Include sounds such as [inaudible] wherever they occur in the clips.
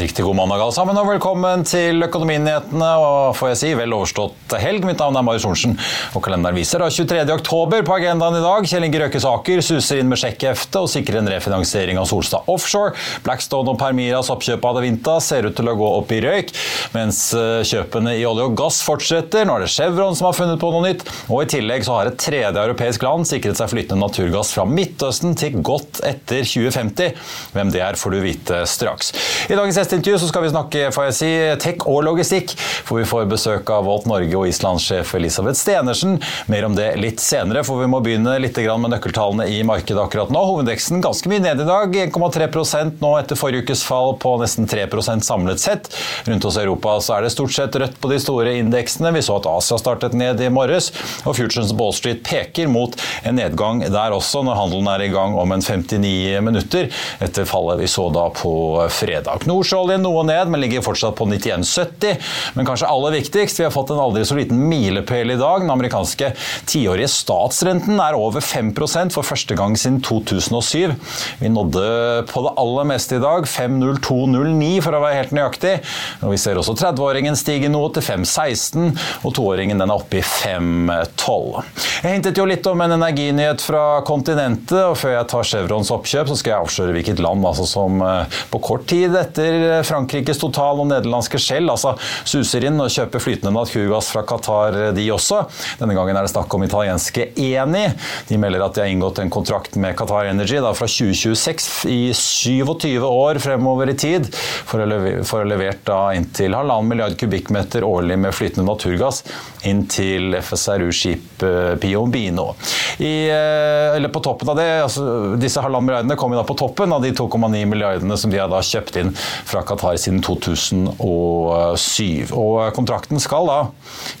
Riktig god mandag alle sammen, og velkommen til Økonominyhetene og får jeg si vel overstått helg. Mitt navn er Marius Thorensen, og kalenderen viser da 23. oktober på agendaen i dag. Kjell Inge Røkke suser inn med sjekkhefte og sikrer en refinansiering av Solstad Offshore. Blackstone og Permiras oppkjøp av Adevinta ser ut til å gå opp i røyk, mens eh, kjøpene i olje og gass fortsetter. Nå er det Chevron som har funnet på noe nytt, og i tillegg så har et tredje europeisk land sikret seg flytende naturgass fra Midtøsten til godt etter 2050. Hvem det er, får du vite straks. I dagens gjesteintervju så skal vi snakke får jeg si, tech og logistikk, for vi får besøk av Volt Norge og Islandssjef Elisabeth Stenersen. Mer om det litt senere, for vi må begynne litt med nøkkeltallene i markedet akkurat nå. Hovedveksten ganske mye ned i dag, 1,3 nå etter forrige ukes fall på nesten 3% samlet sett. Rundt hos Europa så er det stort sett rødt på de store indeksene. Vi så at Asia startet ned i morges, og Futures Ball Street peker mot en nedgang der også, når handelen er i gang om en 59 minutter, etter fallet vi så da på fredag. Nordsjø Nordsjøoljen noe ned, men ligger fortsatt på 91,70. Men kanskje aller viktigst, vi har fått en aldri så liten milepæl i dag. Den amerikanske tiårige statsrenten er over 5% for første gang siden 2007. Vi nådde på det aller meste i dag, 5,0209 for å være helt nøyaktig. Og vi ser også 30-åringen stige noe til 5,16, og toåringen den er oppe i 5,12. Jeg hintet jo litt om en energinyhet fra kontinentet, og før jeg tar Chevrons oppkjøp, så skal jeg avsløre hvilket land altså, som eh, på kort tid etter Frankrikes Total og nederlandske Shell altså suser inn og kjøper flytende naturgass fra Qatar, de også. Denne gangen er det snakk om italienske Eni. De melder at de har inngått en kontrakt med Qatar Energy da, fra 2026 i 27 år fremover i tid for å, levere, levert da inntil halvannen milliard kubikkmeter årlig med flytende naturgass inn til FSRU-skip eh, Piombino. I, eh, eller på toppen av det, altså, Disse halvannen milliardene kommer da på toppen av de 2,9 milliardene som de har da kjøpt inn fra Qatar siden 2007. Og kontrakten skal da,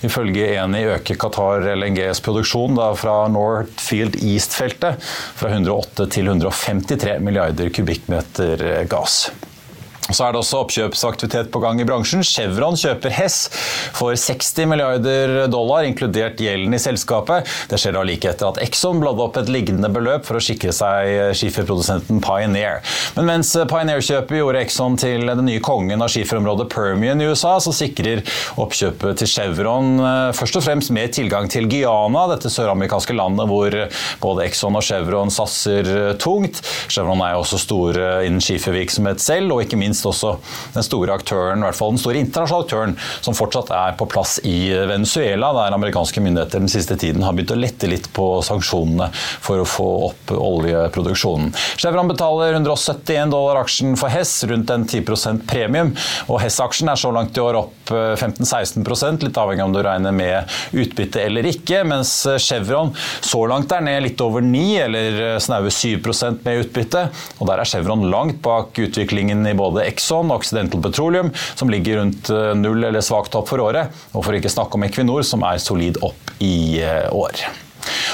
ifølge Eni, øke Qatar LNGs produksjon da, fra Northfield East-feltet fra 108 til 153 milliarder kubikkmeter gass. Så er det også oppkjøpsaktivitet på gang i bransjen. Chevron kjøper Hess for 60 milliarder dollar, inkludert gjelden i selskapet. Det skjer da like etter at Exxon bladde opp et liggende beløp for å sikre seg skiferprodusenten Pioneer. Men mens Pioneer-kjøpet gjorde Exxon til den nye kongen av skiferområdet Permian i USA, så sikrer oppkjøpet til Chevron eh, først og fremst mer tilgang til Guyana, dette søramerikanske landet hvor både Exxon og Chevron satser tungt. Chevron er jo også store innen skifervirksomhet selv, og ikke minst minst også den store aktøren, i hvert fall den store internasjonale aktøren som fortsatt er på plass i Venezuela, der amerikanske myndigheter den siste tiden har begynt å lette litt på sanksjonene for å få opp oljeproduksjonen. Chevron betaler 171 dollar aksjen for Hess, rundt en 10% premium. og Hess-aksjen er så langt i år opp 15-16 litt avhengig av om du regner med utbytte eller ikke, mens Chevron så langt er ned litt over 9 eller snaue 7% med utbytte. og Der er Chevron langt bak utviklingen i både Exxon og Occidental Petroleum, som ligger rundt eh, null eller svakt opp for året. Og for ikke snakke om Equinor, som er solid opp i eh, år.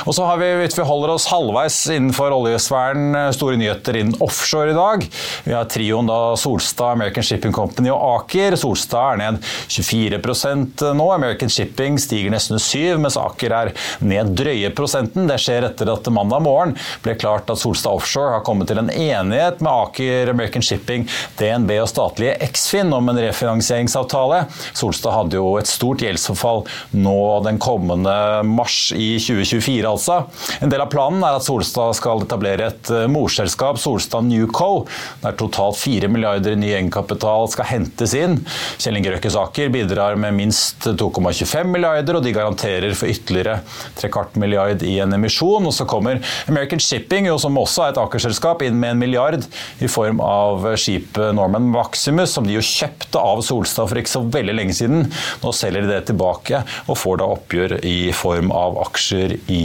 Og så har vi, hvis vi holder oss halvveis innenfor oljesfæren, store nyheter innen offshore i dag. Vi har trioen da Solstad, American Shipping Company og Aker. Solstad er ned 24% nå. American Shipping stiger nesten 7 mens Aker er ned drøye prosenten. Det skjer etter at mandag morgen ble klart at Solstad Offshore har kommet til en enighet med Aker, American Shipping, DNB og statlige Eksfin om en refinansieringsavtale. Solstad hadde jo et stort gjeldsforfall nå den kommende mars i 2024, altså. En del av planen er at Solstad skal etablere et eh, morselskap, Solstad Newco, der totalt 4 milliarder ny egenkapital skal hentes inn. Kjell Inge Røkkesaker bidrar med minst 2,25 milliarder, og de garanterer for ytterligere trekvart milliard i en emisjon. Og så kommer American Shipping, jo, som også er et akerselskap, inn med en milliard i form av skipet Norman Maximus, som de jo kjøpte av Solstad for ikke så veldig lenge siden. Nå selger de det tilbake og får da oppgjør i form av aksjer i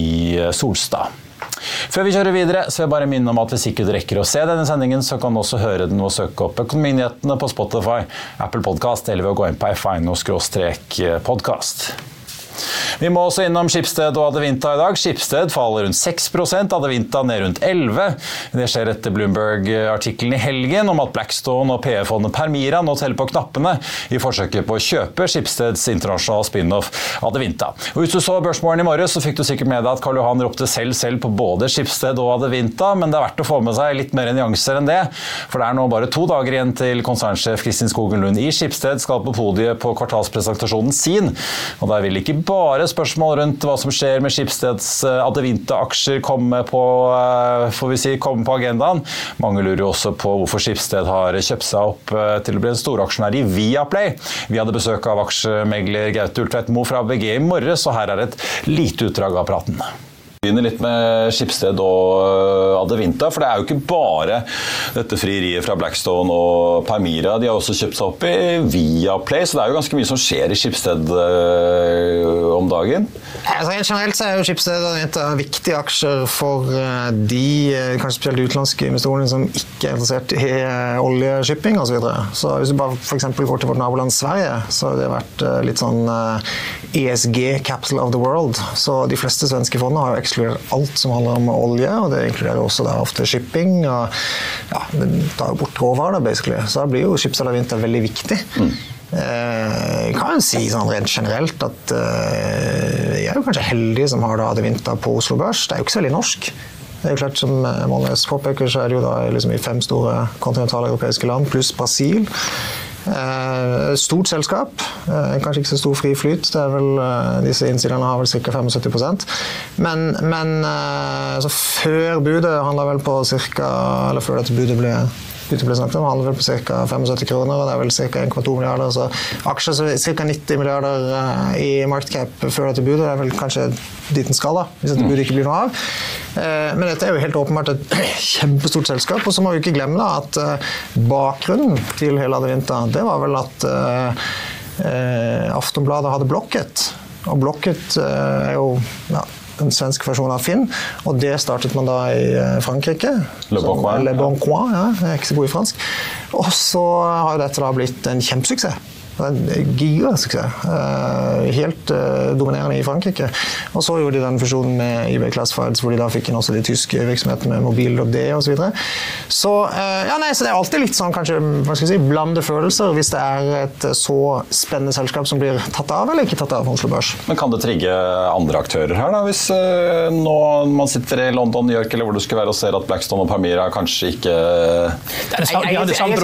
Solstad. Før vi kjører videre, så vil jeg bare minne om at hvis ikke du rekker å se denne sendingen, så kan du også høre den og søke opp Økonominyhetene på Spotify, Apple Podcast eller ved å gå inn på fino-podkast. Vi må også innom Skipsted og Adevinta i dag. Skipsted faller rundt 6% Adevinta ned rundt 11 Det skjer etter Bloomberg-artikkelen i helgen om at Blackstone og PE-fondet Permira nå teller på knappene i forsøket på å kjøpe Skipsteds internasjonale spin-off Adevinta. Og Hvis du så Børsmorgen i morges, så fikk du sikkert med deg at Karl Johan ropte selv selv på både Skipsted og Adevinta, men det er verdt å få med seg litt mer nyanser enn det. For det er nå bare to dager igjen til konsernsjef Kristin Skogen Lund i Skipsted skal på podiet på kvartalspresentasjonen sin. Og der vil ikke bare spørsmål rundt hva som skjer med Skipsteds eh, Adevinta-aksjer komme på, eh, får vi si, komme på agendaen. Mange lurer jo også på hvorfor Skipsted har kjøpt seg opp eh, til å bli en storaksjonær i Viaplay. Vi hadde besøk av aksjemegler Gaute Ultveit Moe fra ABG i morges, og her er et lite utdrag av praten begynner litt med Skipsted og øh, Adevinta. For det er jo ikke bare dette frieriet fra Blackstone og Permira. De har også kjøpt seg opp i Viaplay, så det er jo ganske mye som skjer i Skipsted øh, om dagen. Altså, generelt så er jo Skipsted og av viktige aksjer for øh, de kanskje spesielt utenlandske investorene som ikke er interessert i oljeshipping osv. Så, videre. så hvis du bare f.eks. går til vårt naboland Sverige, så har det vært litt sånn ESG capital of the world. Så de fleste svenske fondene har jo ekskludert alt som handler om olje, og det inkluderer også da ofte shipping. og ja, Det tar jo bort råvarer, basically. Så da blir jo skipsalavinter veldig viktig. Mm. Jeg kan si sånn rent generelt at eh, jeg er jo kanskje heldig som har da Adevinta på Oslo Børs. Det er jo ikke så veldig norsk. Det er jo klart, Som Molnes påpeker, så er det jo da liksom i fem store kontinentale europeiske land pluss Brasil. Eh, stort selskap. Eh, kanskje ikke så stor fri flyt. Det er vel, eh, disse innsiderne har vel ca. 75% Men, men altså, før budet handla vel på ca. Eller før dette budet ble begynte ble snakket om, handler vel på ca. 75 kroner, og det er vel ca. 1,2 milliarder. Så aksjer så ca. 90 milliarder eh, i markedcap før dette budet. Det er vel kanskje dit den skal, da, hvis dette budet ikke blir noe av. Eh, men dette er jo helt åpenbart et [clears throat] kjempestort selskap. Og så må vi ikke glemme da, at eh, bakgrunnen til hele Adevinta, det var vel at Aftonbladet hadde blokket. Og blokket er jo ja, en svensk versjon av Finn. Og det startet man da i eh, Frankrike. Le Bon Coin. Le bon Coin ja. Jeg er ikke så god i fransk. Og så har dette da blitt en kjempesuksess. Gigasuksess. Eh, helt eh, dominerende i Frankrike. Og så gjorde de den fusjonen med eBay Classifieds, hvor de da fikk inn også de tyske virksomhetene med mobil.d osv. Så, videre. så ja, nei, så det er alltid litt sånn kanskje hva skal jeg si, blande følelser hvis det er et så spennende selskap som blir tatt av eller ikke tatt av Oslo Børs. Men kan det trigge andre aktører her, da? Hvis uh, nå man sitter i London, New York eller hvor du skulle være og ser at Blackstone og Pamira kanskje ikke det er det samme,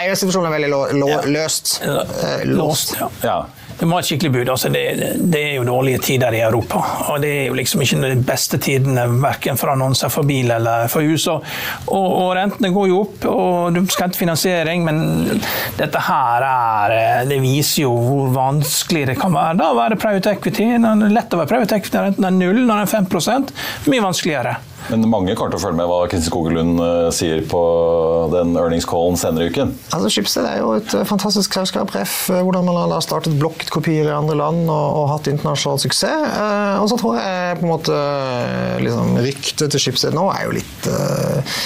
Eiersituasjonen er veldig løst. Eh, låst. Ja. Det må ha et skikkelig bud. Altså det, det, er jo dårlige tider i Europa. Og det er jo liksom ikke de beste tidene verken for annonser for bil eller for hus. Og, og, rentene går jo opp, og du skal hente finansiering, men dette her er Det viser jo hvor vanskelig det kan være da å være private equity. Det er lett å være private equity når renten er null, når den er 5% Mye vanskeligere. Men mange kommer til å følge med hva Kristin Skogelund eh, sier på den earnings-callen senere i uken. Altså, Schibsted er jo et eh, fantastisk selskap. Ref, eh, hvordan man har startet blokkkopier i andre land og, og hatt internasjonal suksess. Eh, og så tror jeg på en måte liksom, ryktet til Schibsted nå er jo litt eh,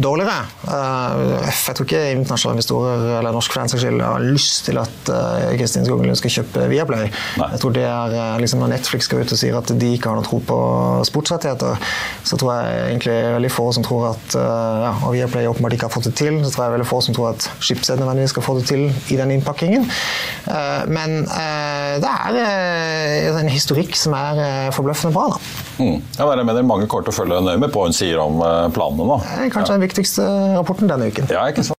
dårligere. Jeg tror ikke internasjonale investorer eller norsk for den saks skyld har lyst til at Kristin Skoglund skal kjøpe Viaplay. Nei. Jeg tror det er liksom Når Netflix skal ut og sier at de ikke har noe tro på sportsrettigheter, så tror jeg egentlig veldig få som tror at ja, og Viaplay åpenbart ikke har fått det til. Så tror jeg veldig få som tror at Schibsted nødvendigvis skal få det til i den innpakkingen. Men det er en historikk som er forbløffende bra. da. Mm. Ja, jeg mener Mange kommer til å følge nøye med på hva hun sier om planene. da. Kanskje ja. den viktigste rapporten denne uken. Ja, ikke sant?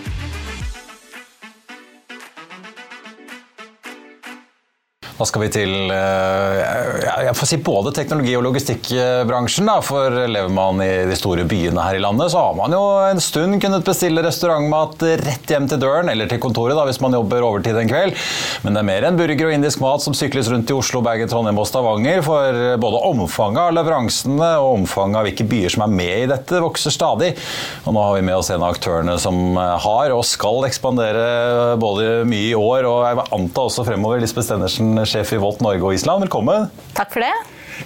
Da skal vi til eh, jeg får si både teknologi- og logistikkbransjen. For lever man i de store byene her i landet, så har man jo en stund kunnet bestille restaurantmat rett hjem til døren, eller til kontoret da, hvis man jobber overtid en kveld. Men det er mer enn burger og indisk mat som sykles rundt i Oslo, Bergen, Trondheim og Stavanger. For både omfanget av leveransene og omfanget av hvilke byer som er med i dette, vokser stadig. Og nå har vi med oss en av aktørene som har og skal ekspandere både mye i år og jeg antar også fremover. Lisbeth Stenersen, sjef i Volt Norge og Island, velkommen. Takk for det.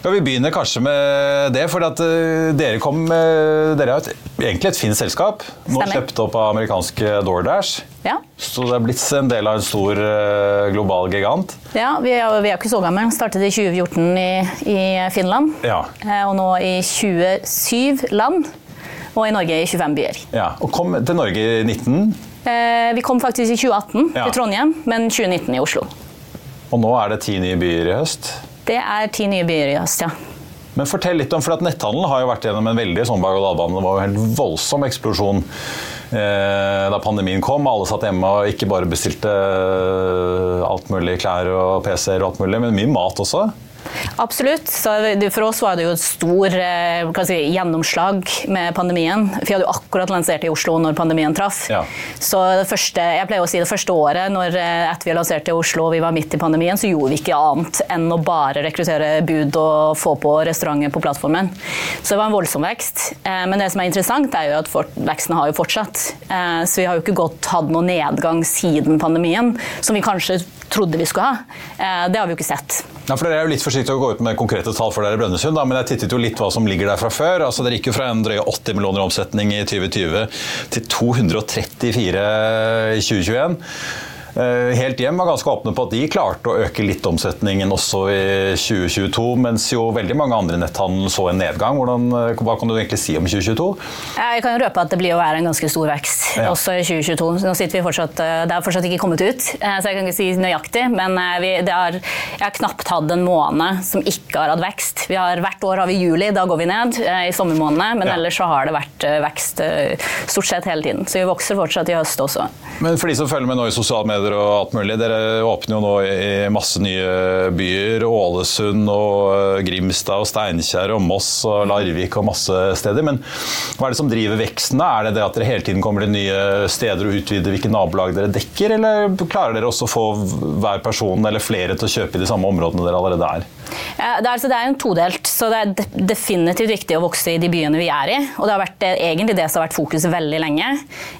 Ja, Vi begynner kanskje med det. for at uh, Dere kom, dere er egentlig et fint selskap. Nå Stemmer. kjøpt opp av amerikanske DoorDash. Ja. Så det er blitt en del av en stor uh, global gigant. Ja, vi er, vi er ikke så gamle. Startet i 2014 i, i Finland. Ja. og nå i 27 land. Og i Norge i 25 byer. Ja, Og kom til Norge i 19? vi kom faktisk i 2018 ja. til Trondheim, men 2019 i Oslo. Og nå er det ti nye byer i høst? Det er ti nye byer i høst, ja. Men fortell litt om, for at Netthandelen har jo vært gjennom en veldig sånn berg-og-dal-bane. Det var jo en helt voldsom eksplosjon eh, da pandemien kom. Alle satt hjemme og ikke bare bestilte eh, alt mulig klær og PC-er og alt mulig, men mye mat også. Absolutt. Så for oss var det jo et stor eh, si, gjennomslag med pandemien. For vi hadde jo akkurat lansert i Oslo når pandemien traff. Ja. Så det første, jeg pleier å si det første året når eh, etter vi lanserte i Oslo og vi var midt i pandemien, så gjorde vi ikke annet enn å bare rekruttere bud og få på restauranter på plattformen. Så det var en voldsom vekst. Eh, men det som er interessant, er jo at veksten har jo fortsatt. Så vi har jo ikke gått hatt noen nedgang siden pandemien, som vi kanskje trodde vi skulle ha. Det har vi jo ikke sett. Ja, for Dere er jo litt forsiktige å gå ut med konkrete tall for dere Brønnøysund, men jeg tittet jo litt hva som ligger der fra før. Altså Dere gikk jo fra en drøye 80 millioner omsetning i 2020 til 234 i 2021. Eh, Helt Hjem var ganske åpne på at de klarte å øke litt omsetningen også i 2022, mens jo veldig mange andre netthandel så en nedgang. Hvordan, eh, hva kan du egentlig si om 2022? Jeg kan røpe at det blir å være en ganske stor vekst ja. også i 2022. Nå sitter vi fortsatt, eh, Det har fortsatt ikke kommet ut, så jeg kan ikke si nøyaktig. Men vi, er, jeg har knapt hatt en måned som ikke har hatt vekst. Vi har, hvert år har vi juli, da går vi ned i sommermånedene. Men ja. ellers så har det vært vekst stort sett hele tiden. Så vi vokser fortsatt i høst også. Men for de som følger med nå i sosiale medier og alt mulig. Dere åpner jo nå i masse nye byer. Ålesund og eh, Grimstad og Steinkjer og Moss og Larvik og masse steder. Men hva er det som driver veksten? Er det det at dere hele tiden kommer til nye steder og utvider hvilke nabolag dere dekker, eller klarer dere også å få hver person eller flere til å kjøpe i de samme områdene dere allerede er? Det er, altså, det er en todelt, så det er definitivt viktig å vokse i de byene vi er i. Og det har vært egentlig det som har vært fokuset veldig lenge.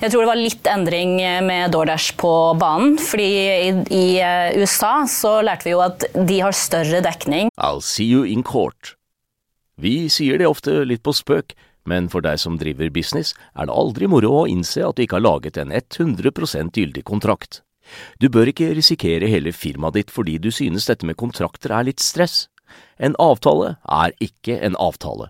Jeg tror det var litt endring med DoorDash på banen. Fordi i, i eh, USA så lærte vi jo at de har større dekning. I'll see you in court. Vi sier det ofte litt på spøk, men for deg som driver business, er det aldri moro å innse at du ikke har laget en 100% gyldig kontrakt. Du bør ikke risikere hele firmaet ditt fordi du synes dette med kontrakter er litt stress. En avtale er ikke en avtale.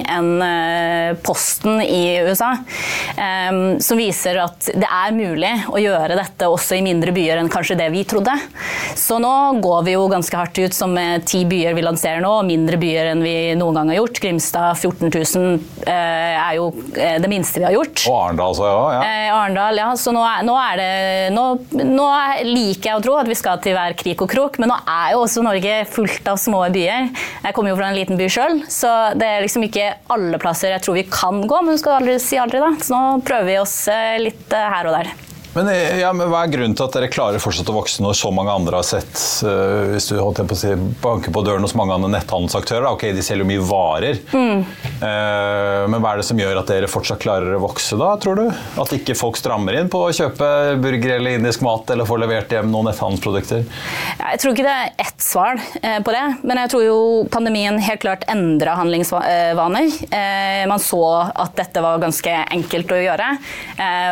enn eh, Posten i USA, som viser at det er mulig å gjøre dette også i mindre byer enn kanskje det vi trodde. Så nå går vi jo ganske hardt ut som ti byer vi lanserer nå, og mindre byer enn vi noen gang har gjort. Grimstad 14 000 eh, er jo eh, det minste vi har gjort. Og Arendal, så ja. ja. Arendal, ja. Så nå er, nå er det nå, nå, liker jeg å tro at vi skal til hver krik og krok, men nå er jo også Norge fullt av små byer. Jeg kommer jo fra en liten by sjøl, så det er liksom ikke alle plasser jeg tror vi kan gå, men du skal aldri si aldri, da. Så nå prøver vi oss eh, litt eh, her og der. Men, eh, ja, men, Hva er grunnen til at dere klarer fortsatt å vokse når så mange andre har sett uh, Hvis du holdt på å si, banker på døren hos mange andre netthandelsaktører, ok, de selger jo mye varer. Mm. Uh, men hva er det som gjør at dere fortsatt klarer å vokse, da, tror du? At ikke folk strammer inn på å kjøpe burger eller indisk mat eller få levert hjem noen netthandelsprodukter? Jeg tror ikke det er ett svar på det, men jeg tror jo pandemien helt klart endra handlingsvaner. man så at dette var ganske enkelt å gjøre.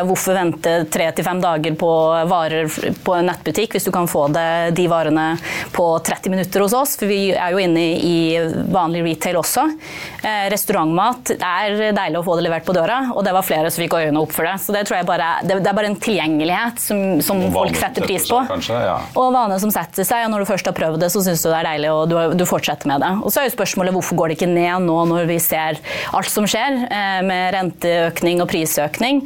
hvorfor vente tre til fem dager på varer på en nettbutikk hvis du kan få det, de varene på 30 minutter hos oss, for vi er jo inne i vanlig retail også. Eh, restaurantmat er deilig å få det levert på døra, og det var flere som fikk øynene opp for det. Så det tror jeg bare, det, det er bare en tilgjengelighet som, som folk setter pris på. Kanskje, ja. Og vane som setter seg, og når du først har prøvd det, så syns du det er deilig, og du, du, fortsetter med det. Og så er jo spørsmålet hvorfor går det ikke ned nå når vi ser alt som skjer, eh, med renteøkning og prisøkning.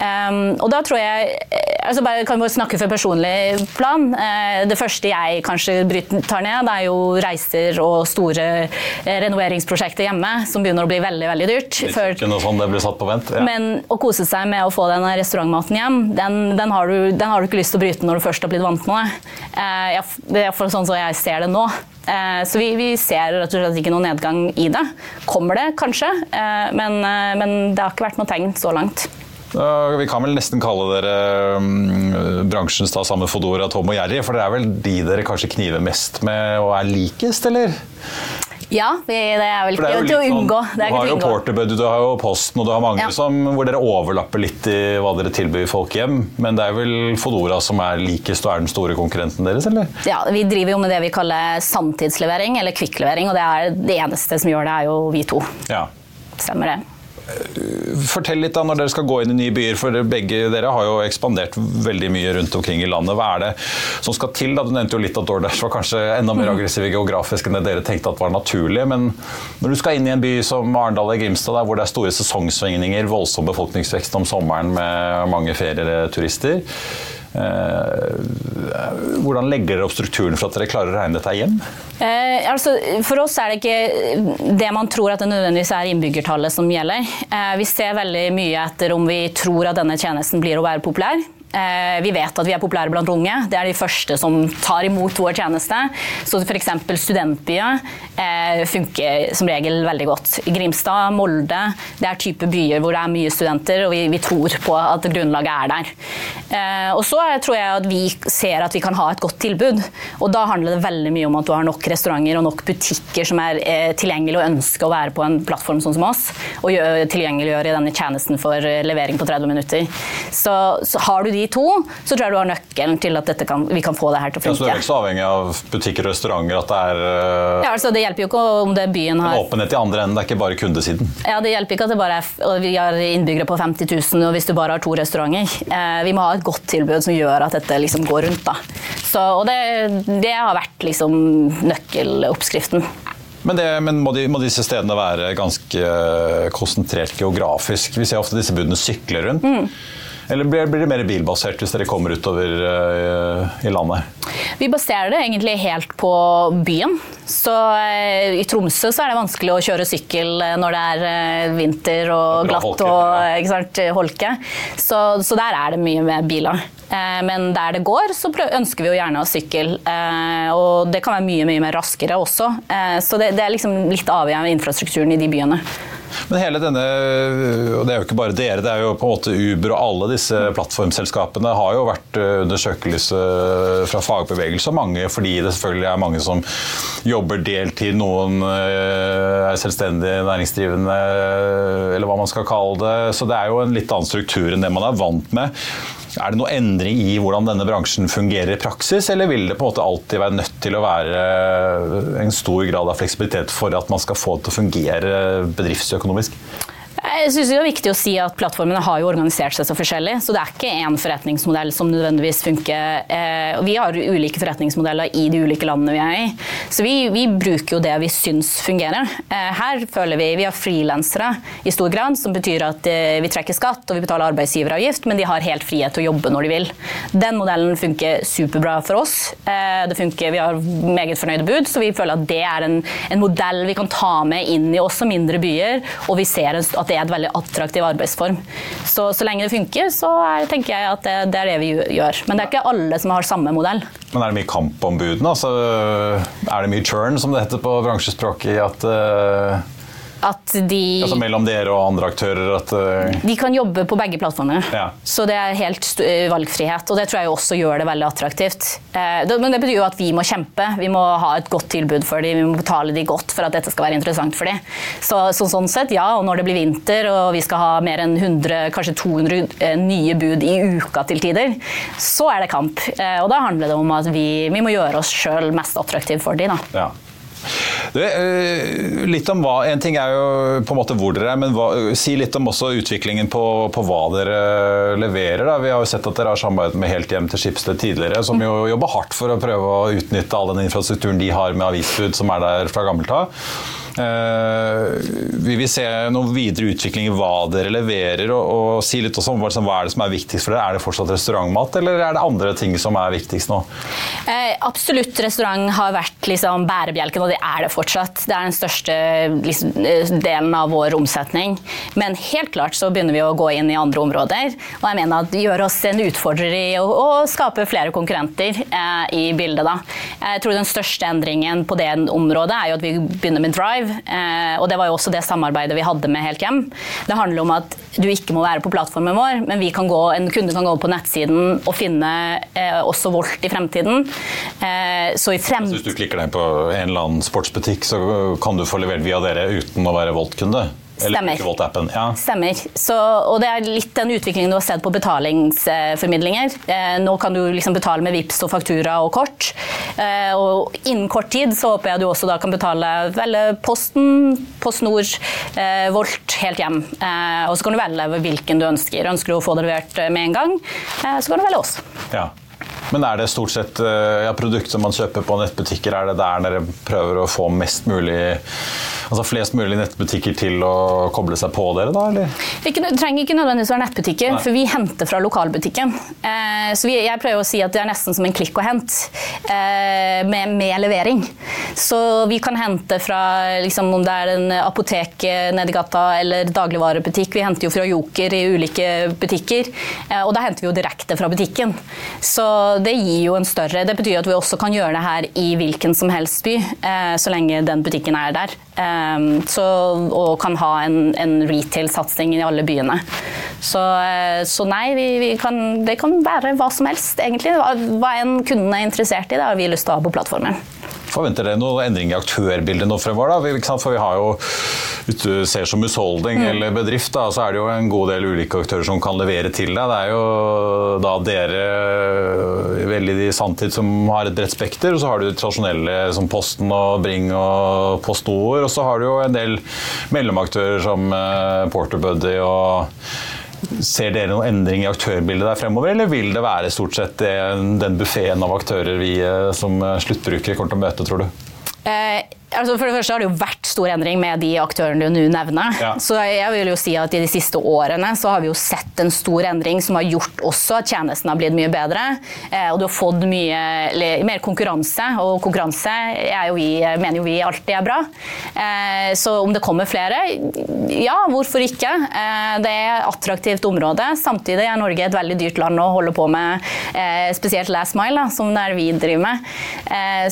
Um, og da tror jeg altså bare, kan bare snakke for personlig plan. Eh, det første jeg kanskje tar ned, det er jo reiser og store eh, renoveringsprosjekter hjemme, som begynner å bli veldig veldig dyrt. Før, sånn det blir satt på vent. Ja. Men å kose seg med å få den restaurantmaten hjem, den, den, har du, den, har du, ikke lyst til å bryte når du først har blitt vant med det. Det er sånn som jeg ser det nå. Så vi, vi, ser rett og slett ikke noen nedgang i det. Kommer det kanskje, men, men det har ikke vært noe tegn så langt. Vi kan vel nesten kalle dere um, bransjens da, samme Fodora, Tom og Jerry, for det er vel de dere kanskje kniver mest med og er likest, eller? Ja, det er vel ikke til å sånn, unngå. du har jo Porterbud, du har jo Posten, og du har mange ja. som, hvor dere overlapper litt i hva dere tilbyr folk hjem. Men det er vel Fodora som er likest og er den store konkurrenten deres, eller? Ja, vi driver jo med det vi kaller sanntidslevering, eller kvikklevering, og det er det eneste som gjør det, er jo vi to. Ja. Stemmer det. Fortell litt da når dere skal gå inn i nye byer, for begge dere har jo ekspandert veldig mye rundt omkring i landet. Hva er det som skal til? Da? Du nevnte jo litt at DoorDash var kanskje enda mer mm. aggressive geografisk enn det dere tenkte at var naturlig. Men når du skal inn i en by som Arendal eller Grimstad, der, hvor det er store sesongsvingninger, voldsom befolkningsvekst om sommeren med mange ferieturister, Eh, hvordan legger dere opp strukturen for at dere klarer å regne dette hjem? Eh, altså, for oss er det ikke det man tror at det nødvendigvis er innbyggertallet som gjelder. Eh, vi ser veldig mye etter om vi tror at denne tjenesten blir å være populær. Eh, vi vet at vi er populære blant unge. Det er de første som tar imot vår tjeneste. Så f.eks. studentbyer eh, funker som regel veldig godt. Grimstad, Molde, det er type byer hvor det er mye studenter, og vi, tror på at grunnlaget er der. Eh, og så tror jeg at vi ser at vi kan ha et godt tilbud. Og da handler det veldig mye om at du har nok restauranter og nok butikker som er tilgjengelige og ønsker å være på en plattform sånn som oss, og tilgjengeliggjøre denne tjenesten for levering på 30 minutter. Så, så har du de de to, så tror jeg du har nøkkelen til at kan, vi kan få det her til å funke. Ja, så du er ikke så avhengig av butikker og restauranter? at Det er uh, ja, altså det hjelper jo ikke om det byen har Åpenhet i andre enden, det er ikke bare kundesiden? Ja, Det hjelper ikke at det bare er, vi har innbyggere på 50 000 og hvis du bare har to restauranter. Uh, vi må ha et godt tilbud som gjør at dette liksom går rundt. da. Så, og det, det har vært liksom nøkkeloppskriften. Men, det, men må, de, må, disse stedene være ganske konsentrert geografisk? Vi ser ofte disse budene sykle rundt. Mm. Eller blir, det mer bilbasert hvis dere kommer utover uh, i landet? Vi baserer det egentlig helt på byen. Så uh, I Tromsø så er det vanskelig å kjøre sykkel eh, når det er uh, vinter og glatt holke, og ja. sant, holke. Så, så, der er det mye med biler. Men der det går, så ønsker vi jo gjerne å sykle. Og det kan være mye mye mer raskere også. Så det, det er liksom litt avhengig av infrastrukturen i de byene. Men hele denne, og det er jo ikke bare dere, det er jo på en måte Uber og alle disse plattformselskapene har jo vært under søkelyset fra fagbevegelse og mange fordi det selvfølgelig er mange som jobber deltid, noen er selvstendig næringsdrivende eller hva man skal kalle det. Så det er jo en litt annen struktur enn det man er vant med. Er det noe endring i hvordan denne bransjen fungerer i praksis, eller vil det på en måte alltid være nødt til å være en stor grad av fleksibilitet for at man skal få det til å fungere bedriftsøkonomisk? Jeg synes det er viktig å si at Plattformene har jo organisert seg så forskjellig, så det er ikke én forretningsmodell som nødvendigvis funker. Eh, vi har ulike forretningsmodeller i de ulike landene vi er i, så vi, vi bruker jo det vi syns fungerer. Eh, her føler vi vi har frilansere i stor grad, som betyr at eh, vi trekker skatt og vi betaler arbeidsgiveravgift, men de har helt frihet til å jobbe når de vil. Den modellen funker superbra for oss. Det funker, Vi har meget fornøyde bud, så vi føler at det er en, en modell vi kan ta med inn i også mindre byer, og vi ser at det er veldig attraktiv arbeidsform. Så, så lenge det funker, så er, tenker jeg at det, det, er det vi gjør. Men det er ikke alle som har samme modell. Men er det mye kamp om budene? Altså, er det mye churn, som det heter på bransjespråket? at uh at de Altså mellom dere og andre aktører? At, uh... De kan jobbe på begge plattformene. Ja. Så det er helt eh, valgfrihet. Og det tror jeg også gjør det veldig attraktivt. Eh, det, men det betyr jo at vi må kjempe. Vi må ha et godt tilbud for dem. Vi må betale dem godt for at dette skal være interessant for dem. Så, så, sånn sett, ja. Og når det blir vinter og vi skal ha mer enn 100, kanskje 200 nye bud i uka til tider, så er det kamp. Eh, og da handler det om at vi, vi må gjøre oss sjøl mest attraktive for dem. Da. Ja. Du, eh, litt om hva, En ting er jo på en måte hvor dere er, men hva, si litt om også utviklingen på, på, hva dere leverer. Da. Vi har jo sett at dere har samarbeidet med Helt Hjem til Skipsted tidligere, som jo jobber hardt for å prøve å utnytte all den infrastrukturen de har med avisbud som er der fra gammelt av. Eh, vi vil se noen videre utvikling i hva dere leverer, og, og si litt også om hva er det som er viktigst for dere. Er det fortsatt restaurantmat, eller er det andre ting som er viktigst nå? Eh, absolutt restaurant har vært liksom, bærebjelken, og det er det fortsatt. Det er den største liksom, eh, delen av vår omsetning. Men helt klart så begynner vi å gå inn i andre områder. Og jeg mener at det gjør oss en utfordrer i å, å skape flere konkurrenter eh, i bildet. Da. Jeg tror den største endringen på det området er jo at vi begynner med Drive Live. Eh, og det var jo også det samarbeidet vi hadde med Helt Hjem. Det handler om at du ikke må være på plattformen vår, men gå, en kunde kan gå på nettsiden og finne eh, også Volt i fremtiden. Eh, så i frem... Altså hvis du klikker deg på en eller annen sportsbutikk, så kan du få levert via dere uten å være Volt-kunde? Stemmer. Ja. Stemmer. Så, og det er litt den utviklingen du har sett på betalingsformidlinger. Eh, nå kan du liksom betale med VIPS og faktura og kort. Eh, og innen kort tid så håper jeg du også da kan betale velge Posten, PostNord, eh, Volt helt hjem. Eh, og så kan du velge hvilken du ønsker. Ønsker du å få det levert eh, med en gang, eh, så kan du velge oss. Ja. Men er det stort sett ja, produkter man kjøper på nettbutikker, er det der dere prøver å få mest mulig altså flest mulig nettbutikker til å koble seg på dere, da? eller? Det trenger ikke nødvendigvis være nettbutikker, Nei. for vi henter fra lokalbutikken. Eh, så vi, jeg prøver å si at det er nesten som en klikk og hent, eh, med, med, levering. Så vi kan hente fra liksom, om det er en apotek nedi gata eller dagligvarebutikk. Vi henter jo fra Joker i ulike butikker, eh, og da henter vi jo direkte fra butikken. Så det gir jo en større Det betyr at vi også kan gjøre det her i hvilken som helst by, eh, så lenge den butikken er der. Ehm, så, og kan ha en, en retail-satsing i alle byene. Så, eh, så nei, vi, vi kan, det kan være hva som helst, egentlig. Hva en kunden er interessert i, det har vi lyst til å ha på plattformen. Forventer dere noen endring i aktørbildet nå fremover? da? For vi har jo, Hvis du ser som husholdning mm. eller bedrift, da, så er det jo en god del ulike aktører som kan levere til deg. Det er jo da dere veldig i sanntid som har et bredt spekter, og så har du tradisjonelle som Posten og Bring og PostNord, og så har du jo en del mellomaktører som eh, Porterbuddy og Ser dere noen endring i aktørbildet der fremover, eller vil det være stort sett den buffeen av aktører vi eh, som sluttbrukere kommer til å møte, tror du? Eh, altså for det første har det jo vært stor endring med de aktørene du nå nevner. Ja. Så jeg vil jo si at I de siste årene så har vi jo sett en stor endring som har gjort også at tjenesten har blitt mye bedre. Eh, og du har fått mye mer konkurranse, og konkurranse jo vi, mener jo vi alltid er bra. Eh, så om det kommer flere, ja, hvorfor ikke? Det er et attraktivt område. Samtidig er Norge et veldig dyrt land å holde på med, spesielt last mile, som det er vi driver med.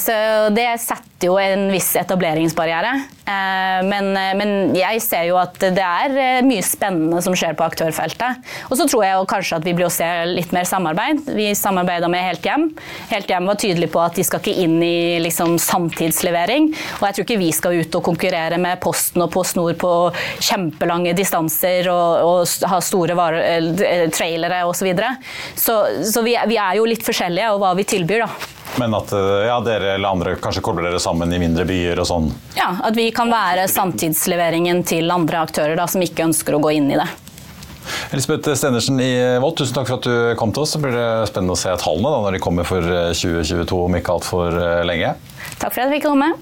Så det setter jo en viss etableringsbarriere. Eh, men, men, jeg ser jo at det er mye spennende som skjer på aktørfeltet. Og så tror jeg kanskje at vi blir å se litt mer samarbeid. Vi samarbeida med Helt Hjem. Helt Hjem var tydelig på at de skal ikke inn i liksom, samtidslevering. Og jeg tror ikke vi skal ut og konkurrere med Posten og PostNord på kjempelange distanser og, og ha store trailere osv. Så, videre. så Så vi, vi er jo litt forskjellige og hva vi tilbyr, da. Men at eh, ja, dere eller andre kanskje kobler dere sammen i mindre byer og sånn? Ja, at vi kan være samtidsleveringen til andre aktører da, som ikke ønsker å gå inn i det. Elisabeth Stenersen i Volt, tusen takk for at du kom til oss. Så blir det spennende å se tallene da, når de kommer for 2022 eh, om ikke altfor eh, lenge. Takk for at jeg fikk komme.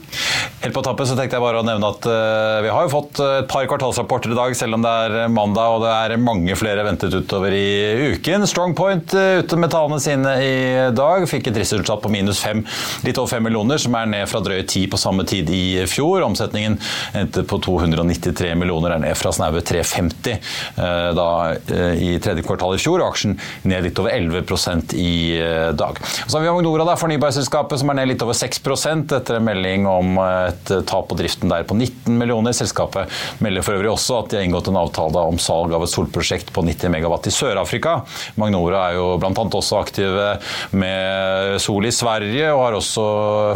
Helt på tappet så tenkte jeg bare å nevne at uh, vi har jo fått et par kvartalsrapporter i dag, selv om det er mandag og det er mange flere ventet utover i uken. Strongpoint uh, ute med tallene sine i dag. Fikk et driftsresultat på minus fem, litt over fem millioner, som er ned fra drøye ti på samme tid i fjor. Omsetningen endte på 293 millioner, er ned fra snaue 350 uh, da i tredje kvartal i fjor. og Aksjen ned litt over 11% i dag. Så har vi Magnora, da, fornybarselskapet, som er ned litt over 6 etter en melding om et tap på driften der på 19 millioner. Selskapet melder for øvrig også at de har inngått en avtale om salg av et solprosjekt på 90 megawatt i Sør-Afrika. Magnora er jo bl.a. også aktive med sol i Sverige, og har også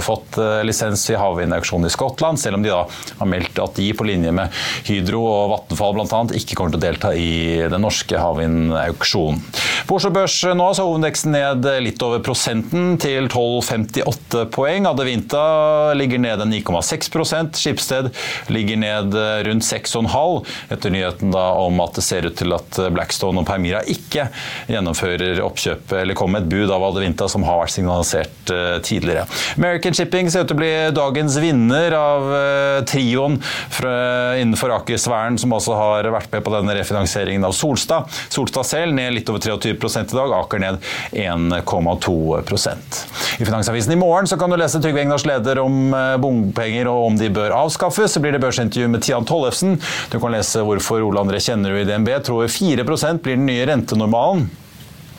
fått eh, lisens i havvindauksjonen i Skottland, selv om de da har meldt at de på linje med Hydro og Vattenfall bl.a. ikke kommer til å delta i den norske havvindauksjonen. På Oslo Børs nå så hovedindeksen ned litt over prosenten til 12,58 poeng. Adevinta ligger ned 9,6% Skipsted ligger ned rundt 6,5 etter nyheten da om at det ser ut til at Blackstone og Permira ikke gjennomfører oppkjøpet eller kommer med et bud av Adevinta som har vært signalisert eh, tidligere. American Shipping ser ut til å bli dagens vinner av trioen fra, innenfor Aker-sfæren som også har vært med på denne refinansieringen av Solstad. Solstad selv ned litt over 23 i dag, Aker ned 1,2% I Finansavisen i morgen så kan du lese Trygve Egnars leder om eh, bompenger og om de bør avskaffes. Så blir det børsintervju med Tian Tollefsen. Du kan lese hvorfor Ole André Kjennerud i DNB tror 4% blir den nye rentenormalen.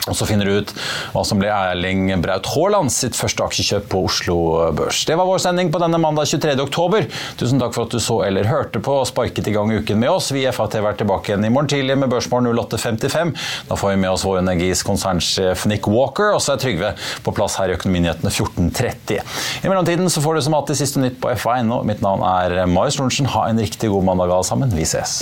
Og så finner du ut hva som blir Erling Braut Haaland sitt første aksjekjøp på Oslo Børs. Det var vår sending på denne mandag 23. oktober. Tusen takk for at du så eller hørte på og sparket i gang uken med oss. Vi i FATV er tilbake igjen i morgen tidlig med Børsmorgen 08.55. Da får vi med oss Vår Energis konsernsjef Nick Walker, og så er Trygve på plass her i Økonominyhetene 14.30. I mellomtiden så får du som alltid siste nytt på FA1. Mitt navn er Marius Lorentzen. Ha en riktig god mandag alle sammen. Vi ses.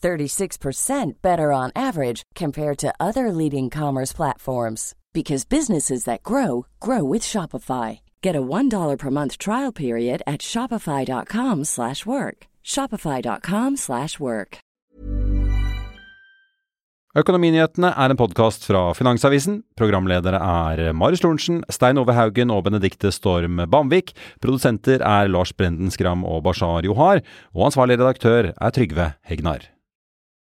36% better on average compared to other leading commerce platforms because businesses that grow grow with Shopify. Get a $1 per month trial period at shopify.com/work. shopify.com/work. Økonominyhetene er en podkast fra Finansavisen. Programledere er Marius Lorentzen, Stein Ove Haugen og Benedikte Storm Bamvik. Produsenter er Lars Brenden Skram og Bashar Johar. Og ansvarlig redaktør er Trygve Hegnar.